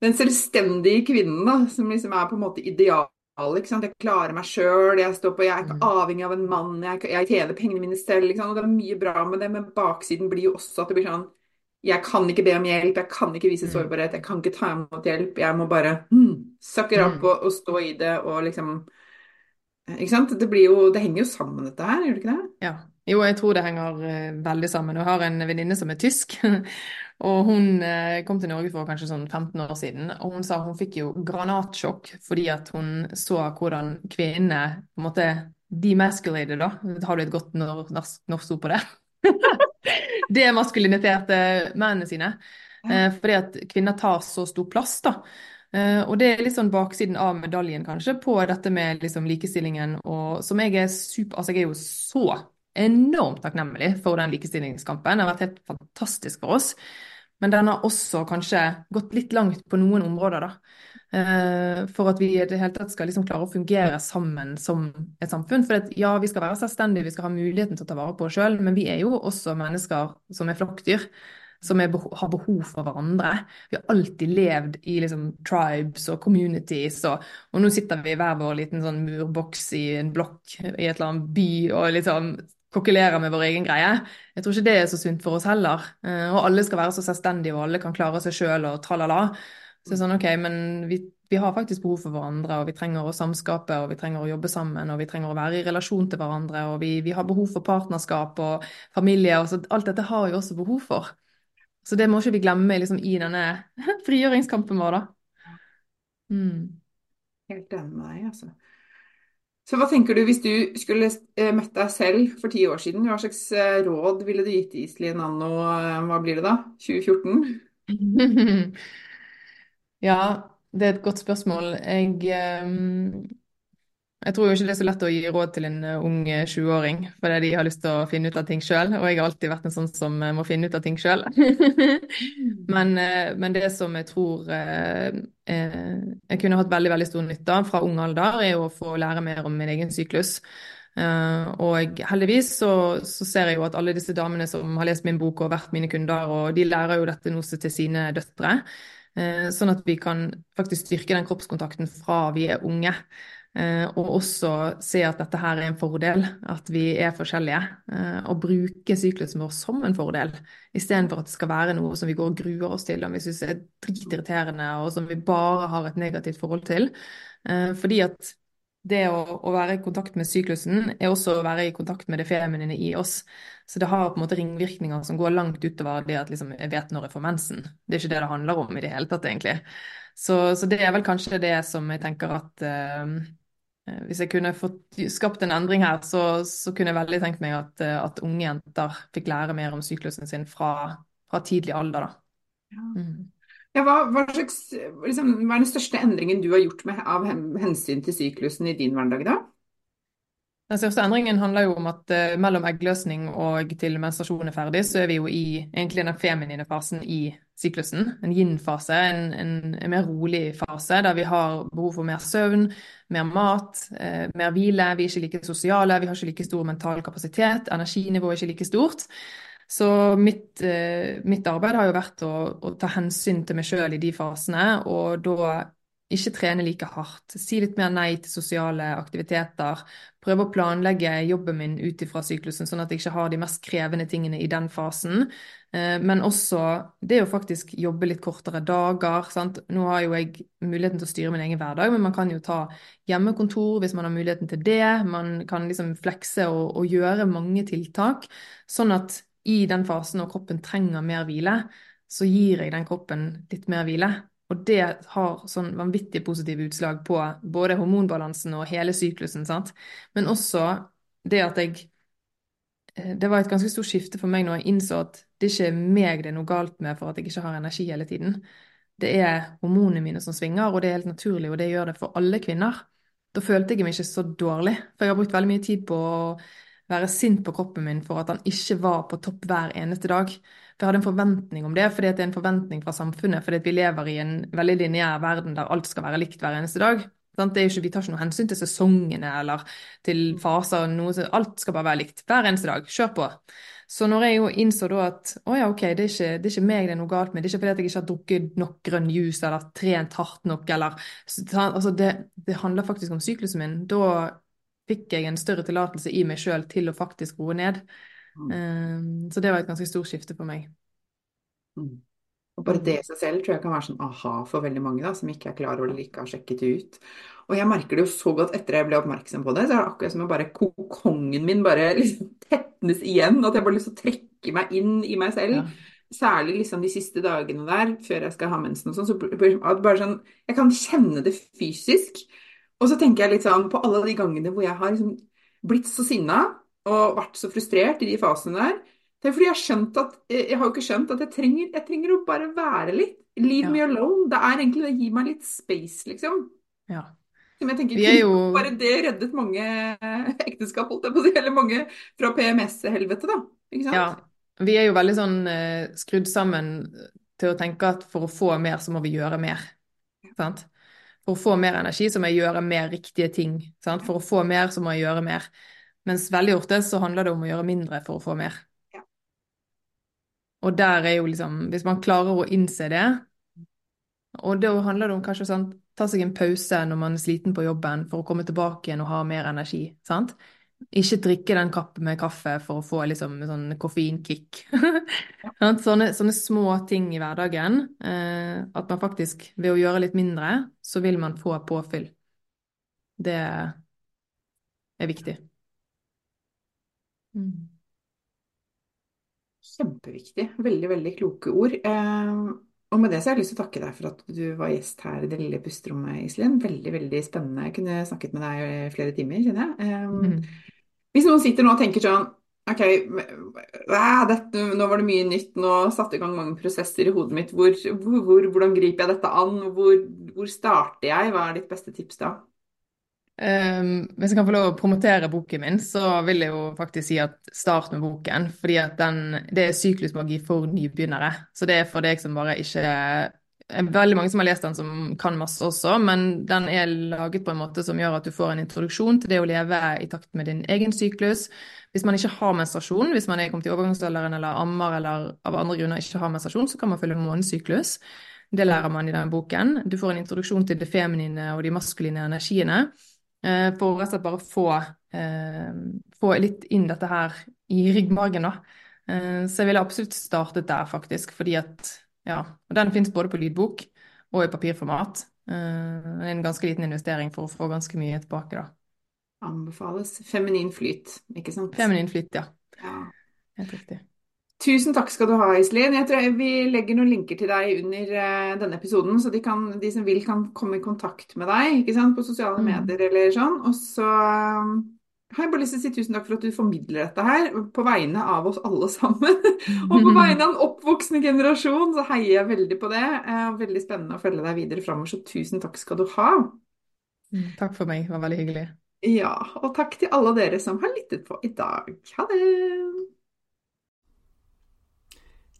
den selvstendige kvinnen da, som liksom er på en måte ideal, ikke sant? Jeg klarer meg sjøl, jeg står på, jeg er ikke mm. avhengig av en mann, jeg, jeg tjener pengene mine selv. Ikke sant? Og det er mye bra med det, men baksiden blir jo også at det blir sånn jeg kan ikke be om hjelp, jeg kan ikke vise mm. sårbarhet, jeg kan ikke ta imot hjelp. Jeg må bare mm, sucker opp mm. og, og, stå i det og liksom Ikke sant? Det, blir jo, det henger jo sammen, dette her, gjør det ikke det? Ja. Jo, jeg tror det henger uh, veldig sammen. Jeg har en venninne som er tysk. (laughs) og hun uh, kom til Norge for kanskje sånn 15 år siden. Og hun sa hun fikk jo granatsjokk fordi at hun så hvordan kvinnene på en måte demasculated, da. Har du et godt norsk ord på det? (laughs) demaskuliniterte mennene sine. Eh, fordi at kvinner tar så stor plass, da. Eh, og det er litt sånn baksiden av medaljen, kanskje, på dette med liksom likestillingen. Og som jeg er super Altså, jeg er jo så enormt takknemlig for den likestillingskampen. Det har vært helt fantastisk for oss. Men den har også kanskje gått litt langt på noen områder, da. Eh, for at vi i det hele tatt skal liksom klare å fungere sammen som et samfunn. For at, ja, vi skal være selvstendige, vi skal ha muligheten til å ta vare på oss sjøl, men vi er jo også mennesker som er flokkdyr. Som er, har behov for hverandre. Vi har alltid levd i liksom, tribes og communities. Og, og, nå sitter vi i hver vår liten sånn murboks i en blokk i et eller annet by og liksom kokkelerer med vår egen greie. Jeg tror ikke det er så sunt for oss heller. Uh, og alle skal være så selvstendige, og alle kan klare seg sjøl og tralala. Så det er sånn, ok, men vi, vi, har faktisk behov for hverandre, og vi trenger å samskape, og vi trenger å jobbe sammen, og vi trenger å være i relasjon til hverandre, og vi, vi har behov for partnerskap og familie, og så alt dette har vi også behov for. Så det må ikke vi glemme liksom, i denne (laughs) frigjøringskampen vår, da. Mm. Helt enig med deg, altså. Så hva tenker du hvis du skulle eh, møtt deg selv for ti år siden? Hva slags eh, råd ville du gitt Iselin anno, eh, hva blir det da, 2014? (laughs) Ja, det er et godt spørsmål. Jeg, ehm, jeg tror jo ikke det er så lett å gi råd til en eh, ung 20-åring, eh, fordi de har lyst til å finne ut av ting sjøl. Og jeg har alltid vært en sånn som eh, må finne ut av ting sjøl. (laughs) men, men, det som jeg tror jeg kunne hatt veldig veldig stor nytte av fra ung alder, er å få lære mer om min egen syklus. og heldigvis så, så, ser jeg jo at alle disse damene som har lest min bok og vært mine kunder, og de lærer jo dette noe til sine døtre. Sånn at vi kan faktisk styrke den kroppskontakten fra vi er unge. Eh, og også se at dette her er en fordel, at vi er forskjellige. Eh, og bruke syklusen vår som en fordel, istedenfor at det skal være noe som vi går og gruer oss til, og vi syns er dritirriterende, og som vi bare har et negativt forhold til. Eh, fordi at det å, å, være i kontakt med syklusen er også å være i kontakt med det feminine i oss. Så det har på en måte ringvirkninger som går langt utover det at liksom, jeg vet når jeg får mensen. Det er ikke det det handler om i det hele tatt, egentlig. Så, så det er vel kanskje det som jeg tenker at uh, hvis jeg kunne fått skapt en endring her, så, så kunne jeg veldig tenkt meg at, eh, at, unge jenter fikk lære mer om syklusen sin fra, fra tidlig alder. Da. Mm. Ja, hva, hva, slags, liksom, hva, er den største endringen du har gjort med, av hensyn til syklusen i din hverdag, da? Den største endringen handler jo om at uh, mellom eggløsning og til menstruasjon er ferdig, så er vi jo i egentlig den feminine fasen i syklusen. En yin-fase, en, en, en, mer rolig fase der vi har behov for mer søvn, mer mat, uh, mer hvile. Vi er ikke like sosiale, vi har ikke like stor mental kapasitet, energinivået er ikke like stort. Så mitt, uh, mitt arbeid har jo vært å, å ta hensyn til meg sjøl i de fasene, og da ikke trene like hardt. Si litt mer nei til sosiale aktiviteter. Prøve å planlegge jobben min ut ifra syklusen, sånn at jeg ikke har de mest krevende tingene i den fasen. Eh, men også det å faktisk jobbe litt kortere dager. Sant? Nå har jo jeg muligheten til å styre min egen hverdag, men man kan jo ta hjemmekontor hvis man har muligheten til det. Man kan liksom flekse og, og gjøre mange tiltak, sånn at i den fasen når kroppen trenger mer hvile, så gir jeg den kroppen litt mer hvile. Og det har sånn vanvittig positive utslag på både hormonbalansen og hele syklusen. sant? Men også det at jeg eh, Det var et ganske stort skifte for meg når jeg innså at det ikke er meg det er noe galt med for at jeg ikke har energi hele tiden. Det er hormonene mine som svinger, og det er helt naturlig, og det gjør det for alle kvinner. Da følte jeg meg ikke så dårlig, for jeg har brukt veldig mye tid på å være sint på kroppen min for at han ikke var på topp hver eneste dag. For jeg hadde en forventning om det, fordi det er en forventning fra samfunnet. Fordi vi lever i en veldig lineær verden der alt skal være likt hver eneste dag. Ikke, vi tar ikke noe hensyn til sesongene eller til faser. Noe, alt skal bare være likt hver eneste dag. Kjør på. Så når jeg jo innså da at å ja, ok, det er, ikke, det er ikke meg det er noe galt med, det er ikke fordi jeg ikke har drukket nok grønn juice eller trent hardt nok eller altså det, det handler faktisk om syklusen min. Da fikk jeg en større tillatelse i meg sjøl til å faktisk roe ned. Mm. Um, så det var et ganske stort skifte for meg. Mm. Og bare det i seg selv tror jeg kan være sånn aha for veldig mange da, som ikke er klar over det eller ikke har sjekket det ut. Og jeg merker det jo så godt etter jeg ble oppmerksom på det, så er det akkurat som om bare kokongen min bare (laughs) liksom tetnes igjen. At jeg bare lyst til å trekke meg inn i meg selv. Ja. Særlig liksom de siste dagene der, før jeg skal ha mensen og sånn. Så bare sånn Jeg kan kjenne det fysisk. Og så tenker jeg litt sånn på alle de gangene hvor jeg har liksom blitt så sinna og vært så frustrert i de fasene der. Det er fordi jeg har skjønt at jeg har jo ikke skjønt at jeg trenger, jeg trenger å bare være litt. Leave ja. me alone. Det er egentlig det gir meg litt space, liksom. Ja. Som jeg tenker, jo... Bare det reddet mange (laughs) ekteskap, holdt jeg på å si. Eller mange fra PMS-helvete, da. Ikke sant? Ja. Vi er jo veldig sånn uh, skrudd sammen til å tenke at for å få mer, så må vi gjøre mer. Sant? For å få mer energi så må jeg gjøre mer riktige ting. Sant? For å få mer så må jeg gjøre mer. Mens veldig ofte så handler det om å gjøre mindre for å få mer. Ja. Og der er jo liksom Hvis man klarer å innse det, og da handler det om kanskje sånn ta seg en pause når man er sliten på jobben for å komme tilbake igjen og ha mer energi. sant? Ikke drikke den kappen med kaffe for å få liksom sånn koffeinkick. (laughs) sånne, sånne, små ting i hverdagen. Eh, at man faktisk, ved å gjøre litt mindre, så vil man få påfyll. Det er viktig. Mm. Kjempeviktig. Veldig, veldig kloke ord. Eh, og med det så har jeg lyst til å takke deg for at du var gjest her i det lille pusterommet, Iselin. Veldig, veldig spennende. Jeg kunne snakket med deg i flere timer, kjenner jeg. Eh, mm. Hvis noen sitter nå og tenker sånn OK, dette, nå var det mye nytt, nå satte i gang mange prosesser i hodet mitt. Hvor, hvor, hvordan griper jeg dette an? Hvor, hvor, starter jeg? Hva er ditt beste tips da? Um, hvis jeg kan få lov å promotere boken min, så vil jeg jo faktisk si at start med boken. fordi det er syklusmagi for nybegynnere. Så det er for deg som bare ikke veldig mange som har lest den som kan masse også, men den er laget på en måte som gjør at du får en introduksjon til det å leve i takt med din egen syklus. Hvis man ikke har menstruasjon, hvis man er kommet i overgangsalderen eller ammer eller av andre grunner ikke har menstruasjon, så kan man følge månedssyklus. Det lærer man i den boken. Du får en introduksjon til det feminine og de maskuline energiene. Eh, for rett og slett bare få, eh, få litt inn dette her i ryggmargen, da. Eh, så jeg ville absolutt startet der, faktisk. Fordi at ja, og den finnes både på lydbok og i papirformat. Er en ganske liten investering for å få ganske mye tilbake, da. Anbefales. Feminin flyt, ikke sant? Feminin flyt, ja. ja. Helt riktig. Tusen takk skal du ha, Iselin. Jeg tror Vi legger noen linker til deg under uh, denne episoden, så de, kan, de, som vil kan komme i kontakt med deg ikke sant? på sosiale mm. medier eller sånn. Og så har jeg bare lyst til å si tusen takk for at du formidler dette her på vegne av oss alle sammen. (laughs) og på vegne av en oppvoksende generasjon så heier jeg veldig på det. Uh, veldig spennende å følge deg videre framover, så tusen takk skal du ha. Mm, takk for meg, det var veldig hyggelig. Ja, og takk til alle dere som har lyttet på i dag. Ha det!